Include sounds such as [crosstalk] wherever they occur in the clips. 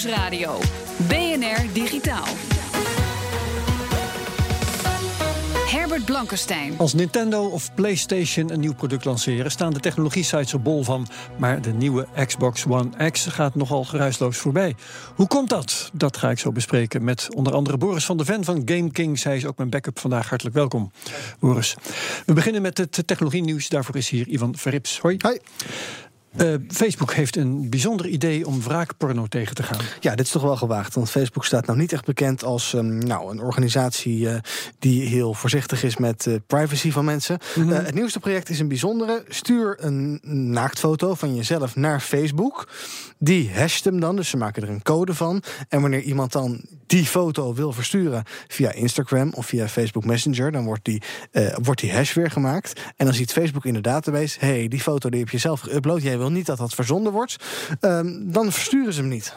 BNR Nieuwsradio. BNR Digitaal. Herbert Blankenstein. Als Nintendo of PlayStation een nieuw product lanceren, staan de technologie-sites er bol van. Maar de nieuwe Xbox One X gaat nogal geruisloos voorbij. Hoe komt dat? Dat ga ik zo bespreken met onder andere Boris van der Ven van GameKings. Hij is ook mijn backup vandaag. Hartelijk welkom, Boris. We beginnen met het technologie-nieuws. Daarvoor is hier Ivan Verrips. Hoi. Hoi. Uh, Facebook heeft een bijzonder idee om wraakporno tegen te gaan. Ja, dit is toch wel gewaagd. Want Facebook staat nou niet echt bekend als um, nou, een organisatie uh, die heel voorzichtig is met uh, privacy van mensen. Mm -hmm. het nieuwste project is een bijzondere. Stuur een naaktfoto van jezelf naar Facebook. Die hasht hem dan, dus ze maken er een code van. En wanneer iemand dan die foto wil versturen via Instagram of via Facebook Messenger, dan wordt die, wordt die hash weer gemaakt. En dan ziet Facebook in de database: hey, die foto die heb je zelf geüpload. Jij wil niet dat dat verzonden wordt, um, dan versturen ze hem niet.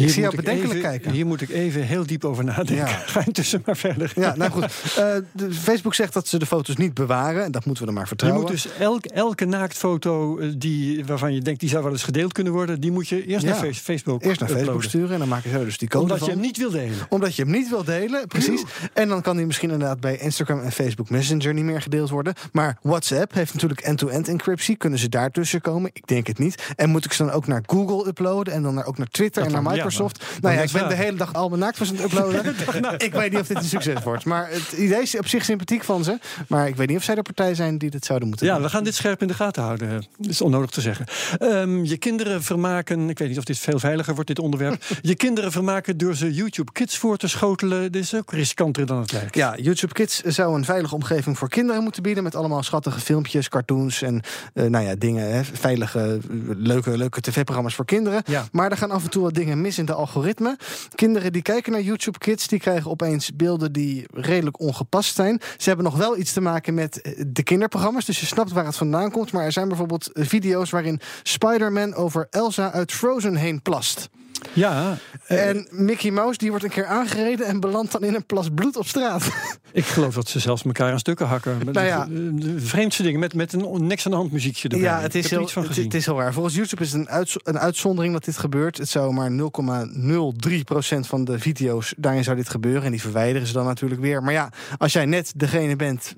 Hier ik zie jou bedenkelijk even, kijken. Hier moet ik even heel diep over nadenken. Ja. [laughs] Ga intussen maar verder. Ja, nou goed. Uh, de Facebook zegt dat ze de foto's niet bewaren. En dat moeten we dan maar Je vertrouwen. moet dus elk, elke naaktfoto eh, die, waarvan je denkt die zou wel eens gedeeld kunnen worden, die moet je eerst Ja. naar face- Facebook Eerst naar Facebook sturen en dan maken ze dus die code Omdat van. je hem niet wil delen. Omdat je hem niet wil delen, precies. En dan kan die misschien inderdaad bij Instagram en Facebook Messenger niet meer gedeeld worden. Maar WhatsApp heeft natuurlijk end-to-end encryptie. Kunnen ze daartussen komen? Ik denk het niet. En moet ik ze dan ook naar Google uploaden en dan naar, ook naar Twitter Dat en naar ja, Microsoft? nou ja, ik ben de hele dag al mijn naaktfoto's aan het uploaden. [laughs] ik weet niet of dit een succes wordt. Maar het idee is op zich sympathiek van ze. Maar ik weet niet of zij de partij zijn die dit zouden moeten Ja, doen. we gaan dit scherp in de gaten houden. Dat is onnodig te zeggen. Ehm, je kinderen vermaken, ik weet niet of dit veel veiliger wordt, dit onderwerp. [laughs] je kinderen vermaken door ze YouTube Kids voor te schotelen. Dit is ook riskanter dan het lijkt. Ja, YouTube Kids zou een veilige omgeving voor kinderen moeten bieden. Met allemaal schattige filmpjes, cartoons en eh, nou ja, dingen. Hè, veilige, leuke, leuke tv-programma's voor kinderen. Ja. Maar er gaan af en toe wat dingen mis in de algoritme. Kinderen die kijken naar YouTube Kids, die krijgen opeens beelden die redelijk ongepast zijn. Ze hebben nog wel iets te maken met eh, de kinderprogramma's. Dus je snapt waar het vandaan komt. Maar er zijn bijvoorbeeld eh, video's waarin Spider-Man over Elsa uit Frozen heen plast. Ja, eh, En Mickey Mouse die wordt een keer aangereden en belandt dan in een plas bloed op straat. [laughs] ik geloof dat ze zelfs elkaar aan stukken hakken. Nou ja. de vreemdste dingen, met, met een niks aan de hand muziekje erbij. Ja, het is, heel, van het, is heel raar. Volgens YouTube is het een, uitz- een uitzondering dat dit gebeurt. Het zou maar 0,03% van de video's daarin zou dit gebeuren. En die verwijderen ze dan natuurlijk weer. Maar ja, als jij net degene bent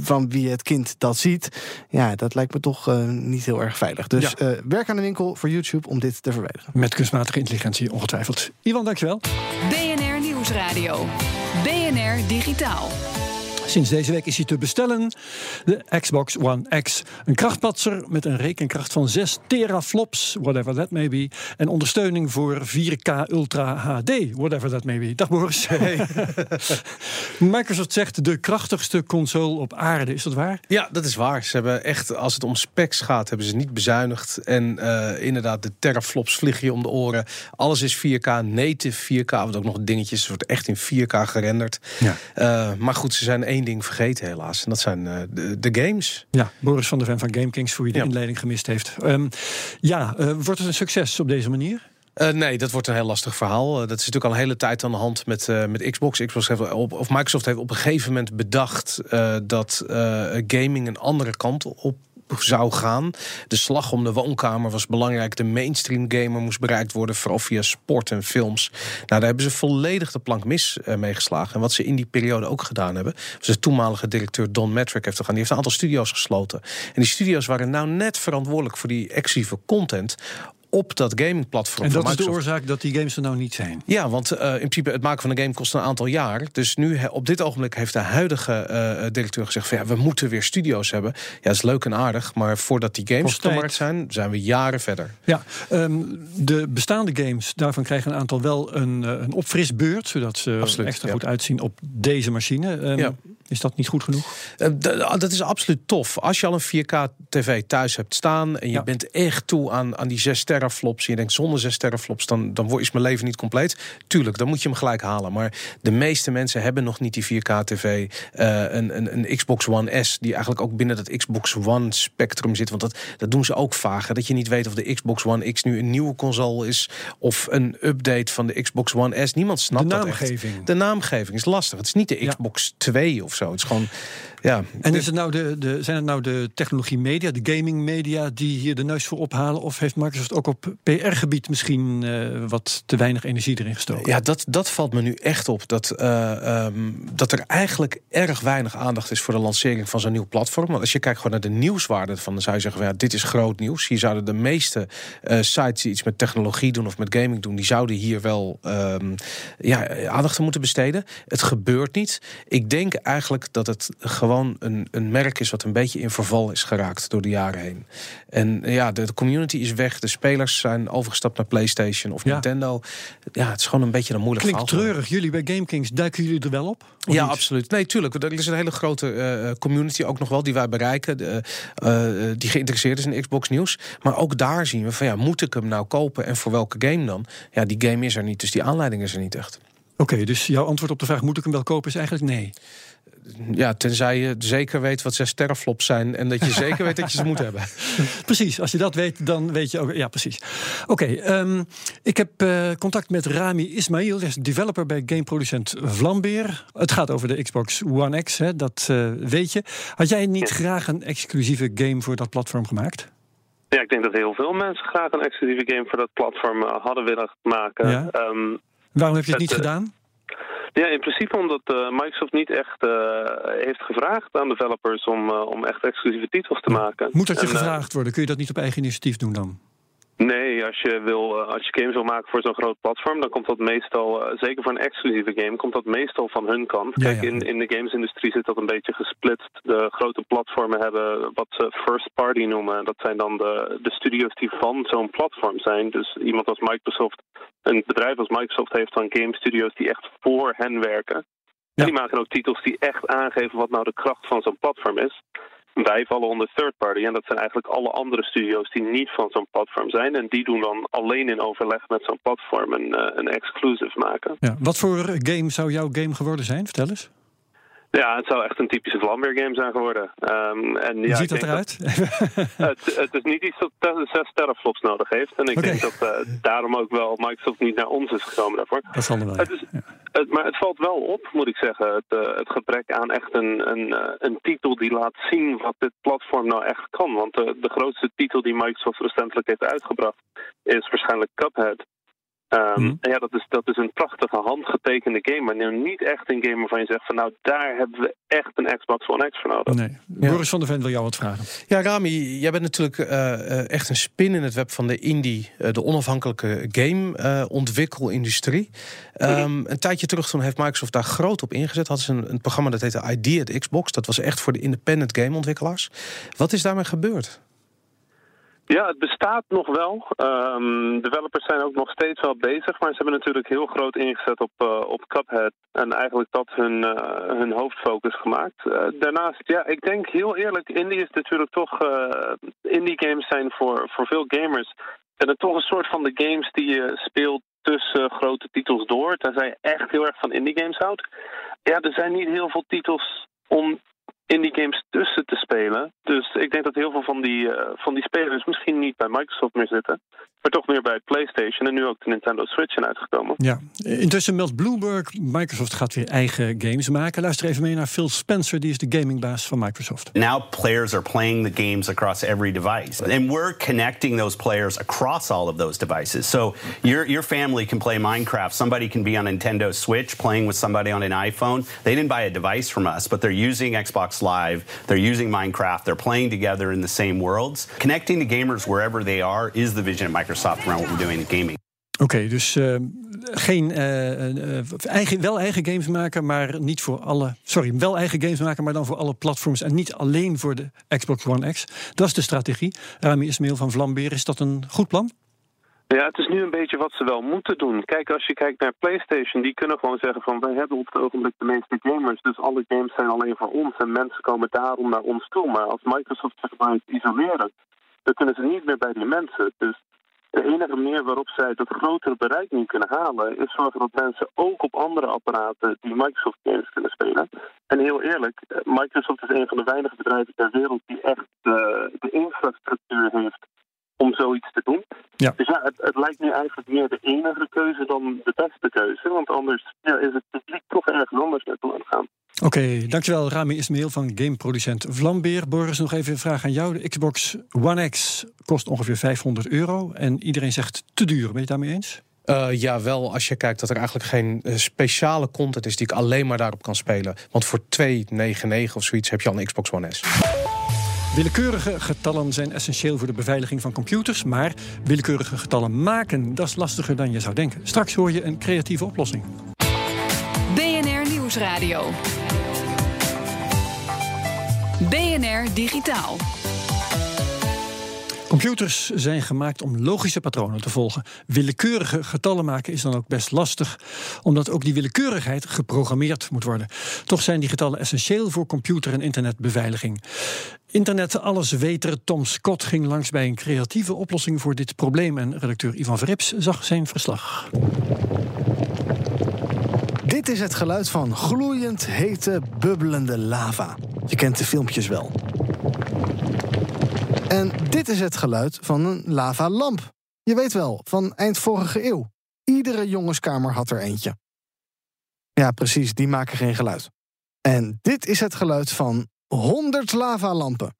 van wie het kind dat ziet, ja, dat lijkt me toch eh, niet heel erg veilig. Dus Ja. eh, werk aan de winkel voor YouTube om dit te verwijderen. Met kunstmatige intelligentie, ongetwijfeld. Ivan, dankjewel. BNR Nieuwsradio. BNR Digitaal. Sinds deze week is hij te bestellen. De Xbox One X. Een krachtpatser met een rekenkracht van 6 teraflops, whatever that may be. En ondersteuning voor 4K Ultra HD, whatever that may be. Dag Boris. [laughs] Microsoft zegt de krachtigste console op aarde. Is dat waar? Ja, dat is waar. Ze hebben echt, als het om specs gaat, hebben ze niet bezuinigd. En eh, inderdaad, de teraflops vliegen je om de oren. Alles is 4K, native 4K. Wat ook nog dingetjes, het wordt echt in 4K gerenderd. Ja. Eh, maar goed, ze zijn één ding vergeten helaas. En dat zijn eh, de, de games. Ja, Boris van der Ven van GameKings, voor wie de Ja. inleiding gemist heeft. Ehm, ja, eh, wordt het een succes op deze manier? Eh, nee, dat wordt een heel lastig verhaal. Dat is natuurlijk al een hele tijd aan de hand met, eh, met Xbox. Xbox heeft op, of Microsoft heeft op een gegeven moment bedacht dat gaming een andere kant op zou gaan. De slag om de woonkamer was belangrijk. De mainstream gamer moest bereikt worden, vooral via sport en films. Nou, daar hebben ze volledig de plank mis eh, mee geslagen. En wat ze in die periode ook gedaan hebben, was de toenmalige directeur Don Metric heeft gedaan. Die heeft een aantal studio's gesloten. En die studio's waren nou net verantwoordelijk voor die exclusieve content op dat gamingplatform En dat is de oorzaak dat die games er nou niet zijn. Ja, want eh, in principe het maken van een game kost een aantal jaar. Dus nu he- op dit ogenblik heeft de huidige eh, directeur gezegd: van, ja, we moeten weer studio's hebben. Ja, dat is leuk en aardig, maar voordat die games op de markt zijn, zijn we jaren verder. Ja, ehm, de bestaande games, daarvan krijgen een aantal wel een, eh, een opfrisbeurt, zodat ze Absoluut, extra ja. goed uitzien op deze machine. Ehm, Ja. Is dat niet goed genoeg? Uh, dat is absoluut tof. Als je al een 4K-tv thuis hebt staan en je bent echt toe aan, aan die 6 teraflops. En je denkt zonder 6 teraflops, dan, dan is mijn leven niet compleet. Tuurlijk, dan moet je hem gelijk halen. Maar de meeste mensen hebben nog niet die 4K-tv. Uh, een, een, een, Xbox One S, die eigenlijk ook binnen dat Xbox One spectrum zit. Want dat, dat doen ze ook vager. Dat je niet weet of de Xbox One X nu een nieuwe console is. Of een update van de Xbox One S. Niemand snapt de naamgeving. dat echt. De naamgeving is lastig. Het is niet de Xbox 2 of zo. Het is gewoon. Ja. En is het nou de, de, zijn het nou de technologie media, de gaming media, die hier de neus voor ophalen? Of heeft Microsoft ook op PR-gebied misschien uh, wat te weinig energie erin gestoken? Ja, dat, dat valt me nu echt op. Dat, uh, um, dat er eigenlijk erg weinig aandacht is voor de lancering van zo'n nieuw platform. Want als je kijkt gewoon naar de nieuwswaarde van, dan zou je zeggen: ja, dit is groot nieuws. Hier zouden de meeste uh, sites die iets met technologie doen of met gaming doen, die zouden hier wel um, ja, aandacht aan moeten besteden. Het gebeurt niet. Ik denk eigenlijk dat het gewoon een, een merk is wat een beetje in verval is geraakt door de jaren heen. En ja, de, de community is weg. De spelers zijn overgestapt naar PlayStation of Nintendo. Ja, het is gewoon een beetje een moeilijk Klinkt verhaal. treurig. Jullie bij GameKings, duiken jullie er wel op? Ja, niet? absoluut. Nee, tuurlijk. Er is een hele grote uh, community ook nog wel die wij bereiken. Uh, die geïnteresseerd is in Xbox nieuws. Maar ook daar zien we van ja, moet ik hem nou kopen en voor welke game dan? Ja, die game is er niet, dus die aanleiding is er niet echt. Oké, okay, dus jouw antwoord op de vraag moet ik hem wel kopen is eigenlijk nee ja, tenzij je zeker weet wat zes teraflops zijn en dat je [laughs] zeker weet dat je ze moet hebben. Precies, als je dat weet, dan weet je ook. Ja, precies. Oké, okay, um, ik heb uh, contact met Rami Ismail, is developer bij gameproducent Vlambeer. Het gaat over de Xbox One X, hè, dat uh, weet je. Had jij niet graag een exclusieve game voor dat platform gemaakt? Ja, ik denk dat heel veel mensen graag een exclusieve game voor dat platform uh, hadden willen maken. Ja. Um, Waarom heb je het niet gedaan? Ja, in principe omdat uh, Microsoft niet echt uh, heeft gevraagd aan developers om, uh, om echt exclusieve titels te maken. Moet dat je en, gevraagd worden? Kun je dat niet op eigen initiatief doen dan? Als je, wil, als je games wil maken voor zo'n groot platform, dan komt dat meestal, zeker voor een exclusieve game, komt dat meestal van hun kant. Ja, Kijk, ja. in, in de gamesindustrie zit dat een beetje gesplitst. De grote platformen hebben wat ze first party noemen. Dat zijn dan de, de studios die van zo'n platform zijn. Dus iemand als Microsoft, een bedrijf als Microsoft heeft dan game studios die echt voor hen werken. Ja. En die maken ook titels die echt aangeven wat nou de kracht van zo'n platform is. Wij vallen onder third party en dat zijn eigenlijk alle andere studio's die niet van zo'n platform zijn. En die doen dan alleen in overleg met zo'n platform een, uh, een exclusive maken. Ja. Wat voor game zou jouw game geworden zijn? Vertel eens. Ja, het zou echt een typische Vlambeer game zijn geworden. Um, en Hoe ja, ziet dat eruit? Dat, het, het, is niet iets dat 6 teraflops nodig heeft. En ik denk dat uh, daarom ook wel Microsoft niet naar ons is gekomen daarvoor. Dat zal wel. Het is, ja. het, maar het valt wel op, moet ik zeggen. Het, uh, het gebrek aan echt een, een, uh, een titel die laat zien wat dit platform nou echt kan. Want de, de grootste titel die Microsoft recentelijk heeft uitgebracht is waarschijnlijk Cuphead. Um, Mhm. en ja, dat is, dat is een prachtige handgetekende game, maar nu niet echt een game waarvan je zegt van nou, daar hebben we echt een Xbox One X voor nodig. Nee. Boris van der Ven wil jou wat vragen. Ja, Rami, jij bent natuurlijk uh, uh, echt een spin in het web van de indie, uh, de onafhankelijke game-ontwikkelindustrie. Um, een tijdje terug toen heeft Microsoft daar groot op ingezet. Hadden ze een, een programma dat heette ID at Xbox. Dat was echt voor de independent gameontwikkelaars. Wat is daarmee gebeurd? Ja, het bestaat nog wel. Um, developers zijn ook nog steeds wel bezig, maar ze hebben natuurlijk heel groot ingezet op, uh, op Cuphead. En eigenlijk dat hun, uh, hun hoofdfocus gemaakt. Uh, daarnaast, ja, ik denk heel eerlijk, indie is natuurlijk toch. indie games zijn voor, voor veel gamers. En het toch een soort van de games die je speelt tussen grote titels door. Tenzij je echt heel erg van indie games houdt. Ja, er zijn niet heel veel titels om indie games tussen te spelen. Dus ik denk dat heel veel van die, uh, van die spelers misschien niet bij Microsoft meer zitten. Maar toch meer bij PlayStation en nu ook de Nintendo Switch zijn uitgekomen. Ja, intussen meldt Bloomberg, Microsoft gaat weer eigen games maken. Luister even mee naar Phil Spencer, die is de gamingbaas van Microsoft. Now players are playing the games across every device. And we're connecting those players across all of those devices. So your, your family can play Minecraft. Somebody can be on Nintendo Switch playing with somebody on an iPhone. They didn't buy a device from us, but they're using Xbox Live. They're using Minecraft. They're playing together in the same worlds. Connecting the gamers wherever they are is the vision of Microsoft around what we're doing in gaming. Oké, dus uh, geen, uh, uh, eigen, wel eigen games maken, maar niet voor alle. Sorry, wel eigen games maken, maar dan voor alle platforms en niet alleen voor de Xbox One X. Dat is de strategie. Rami Ismail van Vlambeer, is dat een goed plan? Ja, het is nu een beetje wat ze wel moeten doen. Kijk, als je kijkt naar PlayStation, die kunnen gewoon zeggen van wij hebben op het ogenblik de meeste gamers, dus alle games zijn alleen voor ons en mensen komen daarom naar ons toe. Maar als Microsoft zich maar isoleren, dan kunnen ze niet meer bij die mensen. Dus de enige manier waarop zij dat grotere bereik niet kunnen halen, is zorgen dat mensen ook op andere apparaten die Microsoft games kunnen spelen. En heel eerlijk, eh, Microsoft is een van de weinige bedrijven ter wereld die echt de, de infrastructuur heeft om zoiets te doen. Ja. Dus ja, het, het, lijkt nu eigenlijk meer de enige keuze dan de beste keuze. Want anders ja, is het publiek toch ergens anders naartoe aan het gaan. Oké, dankjewel Rami Ismail van gameproducent Vlambeer. Boris, nog even een vraag aan jou. De Xbox One X kost ongeveer 500 euro. En iedereen zegt te duur. Ben je het daarmee eens? Uh, ja, wel als je kijkt dat er eigenlijk geen uh, speciale content is die ik alleen maar daarop kan spelen. Want voor 2,99 of zoiets heb je al een Xbox One S. Willekeurige getallen zijn essentieel voor de beveiliging van computers, maar willekeurige getallen maken, dat is lastiger dan je zou denken. Straks hoor je een creatieve oplossing. BNR Nieuwsradio. BNR Digitaal. Computers zijn gemaakt om logische patronen te volgen. Willekeurige getallen maken is dan ook best lastig, omdat ook die willekeurigheid geprogrammeerd moet worden. Toch zijn die getallen essentieel voor computer- en internetbeveiliging. Internet allesweter Tom Scott ging langs bij een creatieve oplossing voor dit probleem en redacteur Ivan Verrips zag zijn verslag. Dit is het geluid van gloeiend hete, bubbelende lava. Je kent de filmpjes wel. En dit is het geluid van een lavalamp. Je weet wel, van eind vorige eeuw. Iedere jongenskamer had er eentje. Ja, precies, die maken geen geluid. En dit is het geluid van 100 lavalampen.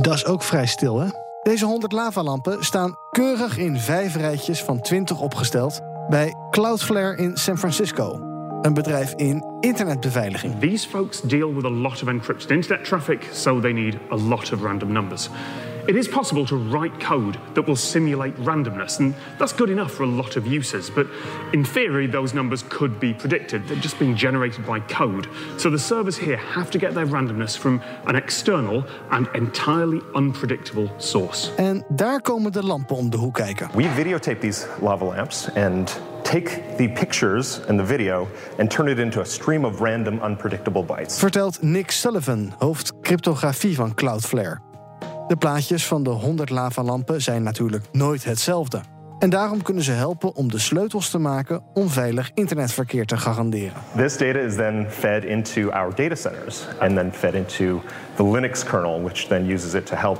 Dat is ook vrij stil, hè? Deze 100 lavalampen staan keurig in vijf rijtjes van 20 opgesteld bij Cloudflare in San Francisco. Een bedrijf in internetbeveiliging. These folks deal with a lot of encrypted internet traffic, so they need a lot of random numbers. It is possible to write code that will simulate randomness, and that's good enough for a lot of uses. But in theory, those numbers could be predicted. They're just being generated by code. So the servers here have to get their randomness from an external and entirely unpredictable source. En daar komen de lampen om de hoek kijken. We videotape these lava lamps and take the pictures and the video and turn it into a stream of random unpredictable bytes. Vertelt Nick Sullivan, hoofd cryptografie van Cloudflare. De plaatjes van de 100 lavalampen zijn natuurlijk nooit hetzelfde. En daarom kunnen ze helpen om de sleutels te maken om veilig internetverkeer te garanderen. This data is then fed into our data centers and then fed into the Linux kernel, which then uses it to help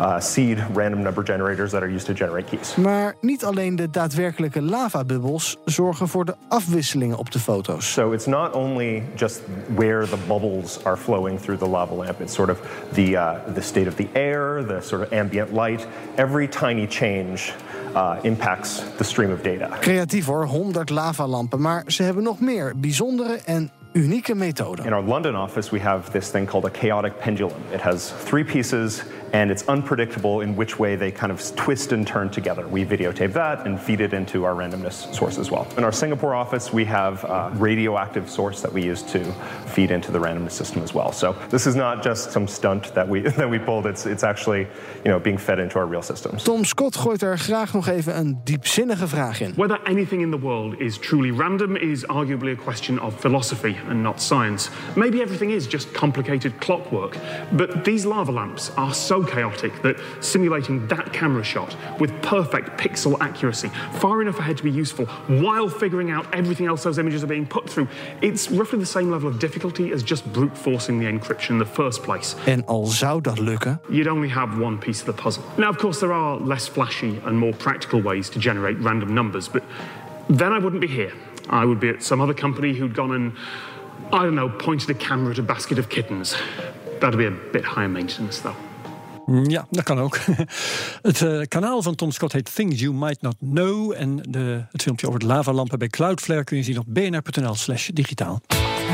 uh, seed random number generators that are used to generate keys. Maar niet alleen de daadwerkelijke lavabubbels zorgen voor de afwisselingen op de foto's. So it's not only just where the bubbles are flowing through the lava lamp, it's sort of the, uh, the state of the air, the sort of ambient light. Every tiny change uh, impacts the stream of data. Creatief hoor, 100 lavalampen, maar ze hebben nog meer bijzondere en unieke methoden. In our London office, we have this thing called a chaotic pendulum. It has three pieces, and it's unpredictable in which way they kind of twist and turn together. We videotape that and feed it into our randomness source as well. In our Singapore office, we have a radioactive source that we use to feed into the randomness system as well. So this is not just some stunt that we [laughs] that we pulled. It's it's actually you know being fed into our real systems. Tom Scott gooit er graag nog even een diepzinnige vraag in. Whether anything in the world is truly random is arguably a question of philosophy and not science. Maybe everything is just complicated clockwork, but these lava lamps are so chaotic that simulating that camera shot with perfect pixel accuracy, far enough ahead to be useful, while figuring out everything else those images are being put through, it's roughly the same level of difficulty as just brute forcing the encryption in the first place. En al zou dat lukken, You'd only have one piece of the puzzle. Now, of course, there are less flashy and more practical ways to generate random numbers, but then I wouldn't be here. I would be at some other company who'd gone and, I don't know, pointed a camera at a basket of kittens. That'd be a bit higher maintenance, though. Ja, dat kan ook. [laughs] Het uh, kanaal van Tom Scott heet Things You Might Not Know. En de, het filmpje over de lavalampen bij Cloudflare kun je zien op bnr.nl slash digitaal.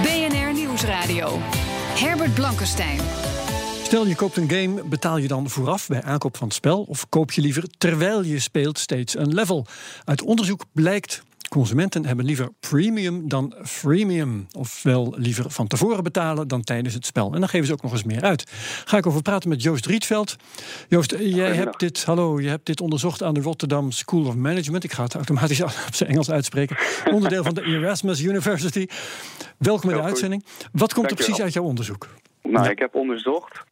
BNR Nieuwsradio. Herbert Blankenstein. Stel je koopt een game, betaal je dan vooraf bij aankoop van het spel? Of koop je liever terwijl je speelt steeds een level? Uit onderzoek blijkt consumenten hebben liever premium dan freemium. Ofwel liever van tevoren betalen dan tijdens het spel. En dan geven ze ook nog eens meer uit. Ga ik over praten met Joost Rietveld. Joost, jij hebt dit, hallo, je hebt dit onderzocht aan de Rotterdam School of Management. Ik ga het automatisch [laughs] op zijn Engels uitspreken. Onderdeel van de Erasmus University. Welkom in de uitzending. Wat komt er precies uit jouw onderzoek? Nou, ik heb onderzocht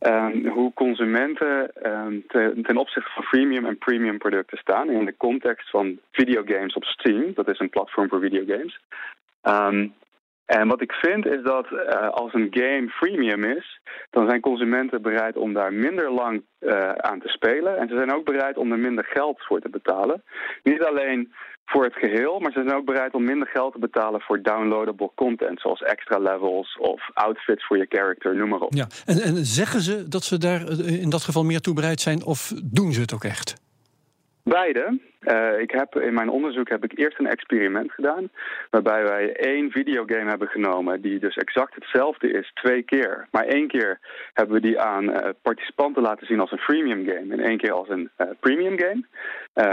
um, hoe consumenten um, te, ten opzichte van freemium en premium producten staan in de context van videogames op Steam. Dat is een platform voor videogames. Um, en wat ik vind is dat uh, als een game freemium is, dan zijn consumenten bereid om daar minder lang uh, aan te spelen. En ze zijn ook bereid om er minder geld voor te betalen. Niet alleen voor het geheel, maar ze zijn ook bereid om minder geld te betalen voor downloadable content, zoals extra levels of outfits voor je character, noem maar op. Ja, en, en zeggen ze dat ze daar eh, in dat geval meer toe bereid zijn, of doen ze het ook echt? Beide. Uh, ik heb, in mijn onderzoek heb ik eerst een experiment gedaan. Waarbij wij één videogame hebben genomen. die dus exact hetzelfde is, twee keer. Maar één keer hebben we die aan uh, participanten laten zien als een freemium game. En één keer als een uh, premium game.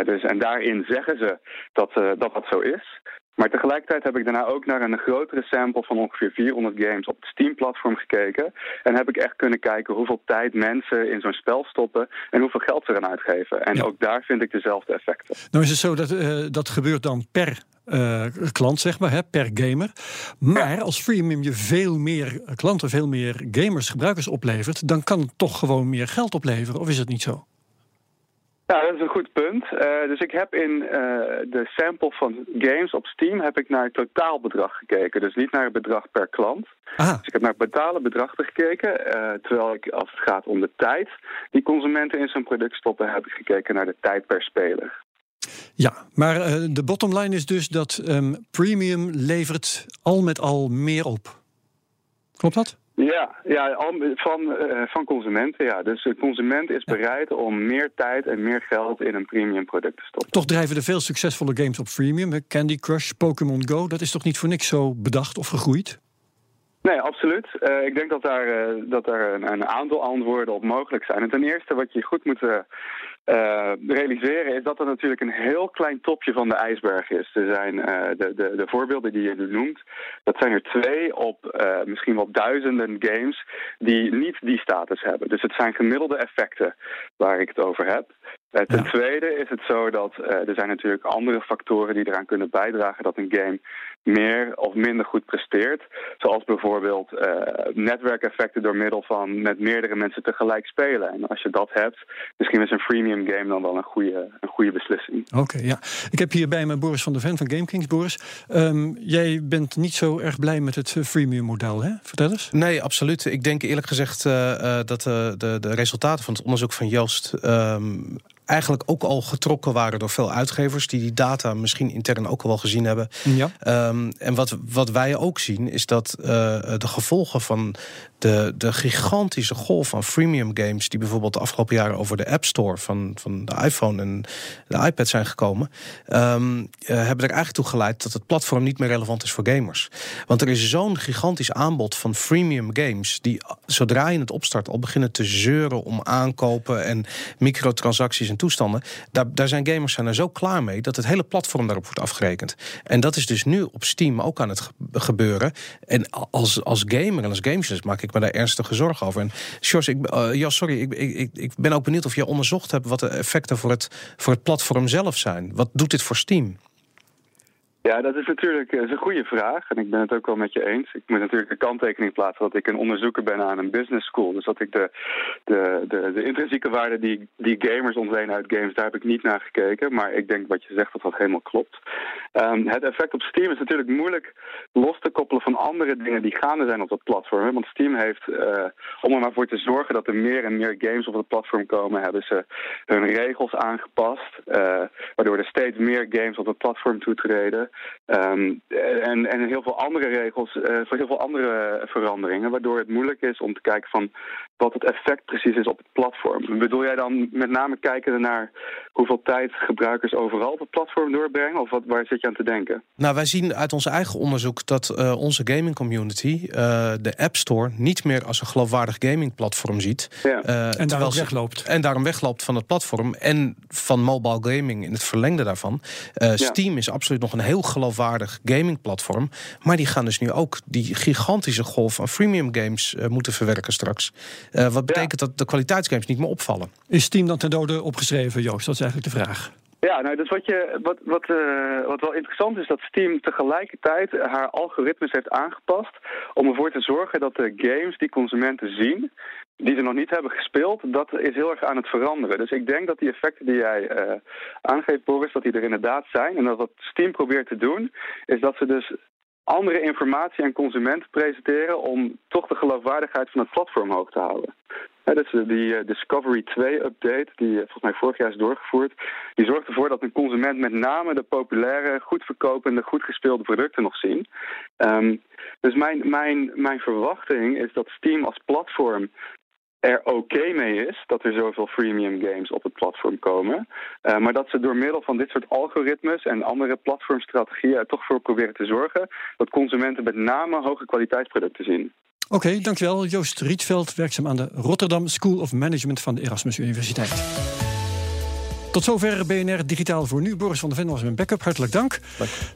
dus, en daarin zeggen ze dat, dat dat zo is. Maar tegelijkertijd heb ik daarna ook naar een grotere sample van ongeveer 400 games op het Steam-platform gekeken. En heb ik echt kunnen kijken hoeveel tijd mensen in zo'n spel stoppen en hoeveel geld ze eraan uitgeven. En ook daar vind ik dezelfde effecten. Nou is het zo dat uh, dat gebeurt dan per uh, klant, zeg maar, hè, per gamer. Maar als freemium je veel meer klanten, veel meer gamers, gebruikers oplevert, dan kan het toch gewoon meer geld opleveren, of is het niet zo? Ja, dat is een goed punt. Uh, dus ik heb in uh, de sample van games op Steam heb ik naar het totaalbedrag gekeken. Dus niet naar het bedrag per klant. Aha. Dus ik heb naar het betalen bedrag gekeken. Uh, terwijl ik, als het gaat om de tijd die consumenten in zo'n product stoppen, heb ik gekeken naar de tijd per speler. Ja, maar de bottom line is dus dat um, premium levert al met al meer op. Klopt dat? Ja, ja van, uh, van consumenten. Ja. Dus de consument is bereid om meer tijd en meer geld in een premium product te stoppen. Toch drijven er veel succesvolle games op freemium. Candy Crush, Pokémon Go. Dat is toch niet voor niks zo bedacht of gegroeid? Nee, absoluut. Uh, ik denk dat daar, uh, dat daar een, een, aantal antwoorden op mogelijk zijn. En ten eerste, wat je goed moet uh, realiseren is dat er natuurlijk een heel klein topje van de ijsberg is. Er zijn uh, de, de, de, voorbeelden die je nu noemt, dat zijn er twee op uh, misschien wel duizenden games die niet die status hebben. Dus het zijn gemiddelde effecten waar ik het over heb. Ten ja. tweede is het zo dat er zijn natuurlijk andere factoren die eraan kunnen bijdragen dat een game meer of minder goed presteert. Zoals bijvoorbeeld netwerkeffecten door middel van met meerdere mensen tegelijk spelen. En als je dat hebt, misschien is een freemium game dan wel een goede, een goede beslissing. Oké, okay, ja. Ik heb hier bij me Boris van der Ven van GameKings. Boris, um, jij bent niet zo erg blij met het freemium model, hè? Vertel eens. Nee, absoluut. Ik denk eerlijk gezegd uh, dat uh, de, de resultaten van het onderzoek van Joost um, eigenlijk ook al getrokken waren door veel uitgevers die die data misschien intern ook al wel gezien hebben. Ja. Um, en wat, wat wij ook zien is dat uh, de gevolgen van de, de gigantische golf van freemium games die bijvoorbeeld de afgelopen jaren over de App Store van, van de iPhone en de iPad zijn gekomen, um, uh, hebben er eigenlijk toe geleid dat het platform niet meer relevant is voor gamers. Want er is zo'n gigantisch aanbod van freemium games die zodra je het opstart al beginnen te zeuren om aankopen en microtransacties en toestanden. Daar, daar zijn gamers zijn er zo klaar mee dat het hele platform daarop wordt afgerekend. En dat is dus nu op Steam ook aan het gebeuren. En als, als gamer en als gamejournalist maak ik me daar ernstige zorgen over. En Sjors, ik, uh, ja, sorry, ik, ik, ik ben ook benieuwd of je onderzocht hebt wat de effecten voor het, voor het platform zelf zijn. Wat doet dit voor Steam? Ja, dat is natuurlijk is een goede vraag. En ik ben het ook wel met je eens. Ik moet natuurlijk de kanttekening plaatsen dat ik een onderzoeker ben aan een business school. Dus dat ik de, de, de, de intrinsieke waarde die, die gamers ontlenen uit games, daar heb ik niet naar gekeken. Maar ik denk wat je zegt dat dat helemaal klopt. Um, het effect op Steam is natuurlijk moeilijk los te koppelen van andere dingen die gaande zijn op dat platform. Want Steam heeft, uh, om er maar voor te zorgen dat er meer en meer games op het platform komen, hebben ze hun regels aangepast. Uh, waardoor er steeds meer games op het platform toetreden. Um, en, en heel veel andere regels, uh, voor heel veel andere veranderingen, waardoor het moeilijk is om te kijken van wat het effect precies is op het platform. Bedoel jij dan met name kijken naar hoeveel tijd gebruikers overal op het platform doorbrengen? Of wat, waar zit je aan te denken? Nou, wij zien uit ons eigen onderzoek dat uh, onze gaming community uh, de App Store niet meer als een geloofwaardig gamingplatform ziet. Ja. Uh, en daarom wegloopt. En daarom wegloopt van het platform en van mobile gaming in het verlengde daarvan. Ja. Steam is absoluut nog een heel geloofwaardig gamingplatform. Maar die gaan dus nu ook die gigantische golf van freemium games moeten verwerken straks. wat betekent dat de kwaliteitsgames niet meer opvallen. Is Steam dan ten dode opgeschreven, Joost? Dat is eigenlijk de vraag. Ja, nou, dus wat, je, wat, wat, uh, wat wel interessant is, dat Steam tegelijkertijd haar algoritmes heeft aangepast om ervoor te zorgen dat de games die consumenten zien, die ze nog niet hebben gespeeld, dat is heel erg aan het veranderen. Dus ik denk dat die effecten die jij uh, aangeeft, Boris, dat die er inderdaad zijn. En dat wat Steam probeert te doen, is dat ze dus andere informatie aan consumenten presenteren om toch de geloofwaardigheid van het platform hoog te houden. dat is die uh, Discovery 2-update, die uh, volgens mij vorig jaar is doorgevoerd. Die zorgt ervoor dat een consument met name de populaire, goed verkopende, goed gespeelde producten nog zien. Um, dus mijn, mijn, mijn verwachting is dat Steam als platform er oké mee is dat er zoveel freemium games op het platform komen. Uh, maar dat ze door middel van dit soort algoritmes en andere platformstrategieën er toch voor proberen te zorgen dat consumenten met name hoge kwaliteitsproducten zien. Oké, dankjewel. Joost Rietveld, werkzaam aan de Rotterdam School of Management van de Erasmus Universiteit. Tot zover BNR Digitaal voor nu. Boris van der Ven was mijn backup. Hartelijk dank.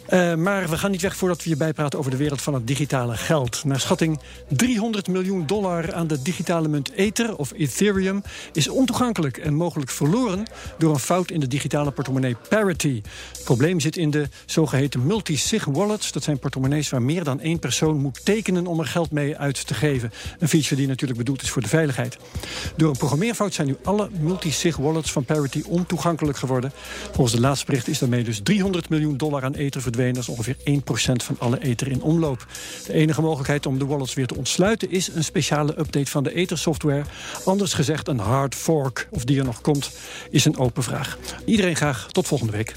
Uh, maar we gaan niet weg voordat we je bijpraten over de wereld van het digitale geld. Naar schatting 300 miljoen dollar aan de digitale munt Ether of Ethereum is ontoegankelijk en mogelijk verloren door een fout in de digitale portemonnee Parity. Het probleem zit in de zogeheten multi-sig wallets. Dat zijn portemonnees waar meer dan één persoon moet tekenen om er geld mee uit te geven. Een feature die natuurlijk bedoeld is voor de veiligheid. Door een programmeerfout zijn nu alle multi-sig wallets van Parity ontoegankelijk geworden. Volgens de laatste bericht is daarmee dus 300 miljoen dollar aan ether verdwenen. Dat is ongeveer 1% van alle ether in omloop. De enige mogelijkheid om de wallets weer te ontsluiten is een speciale update van de ether-software. Anders gezegd een hard fork. Of die er nog komt, is een open vraag. Iedereen graag tot volgende week.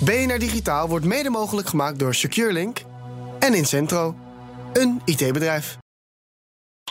BNR Digitaal wordt mede mogelijk gemaakt door SecureLink en Incentro, een IT-bedrijf.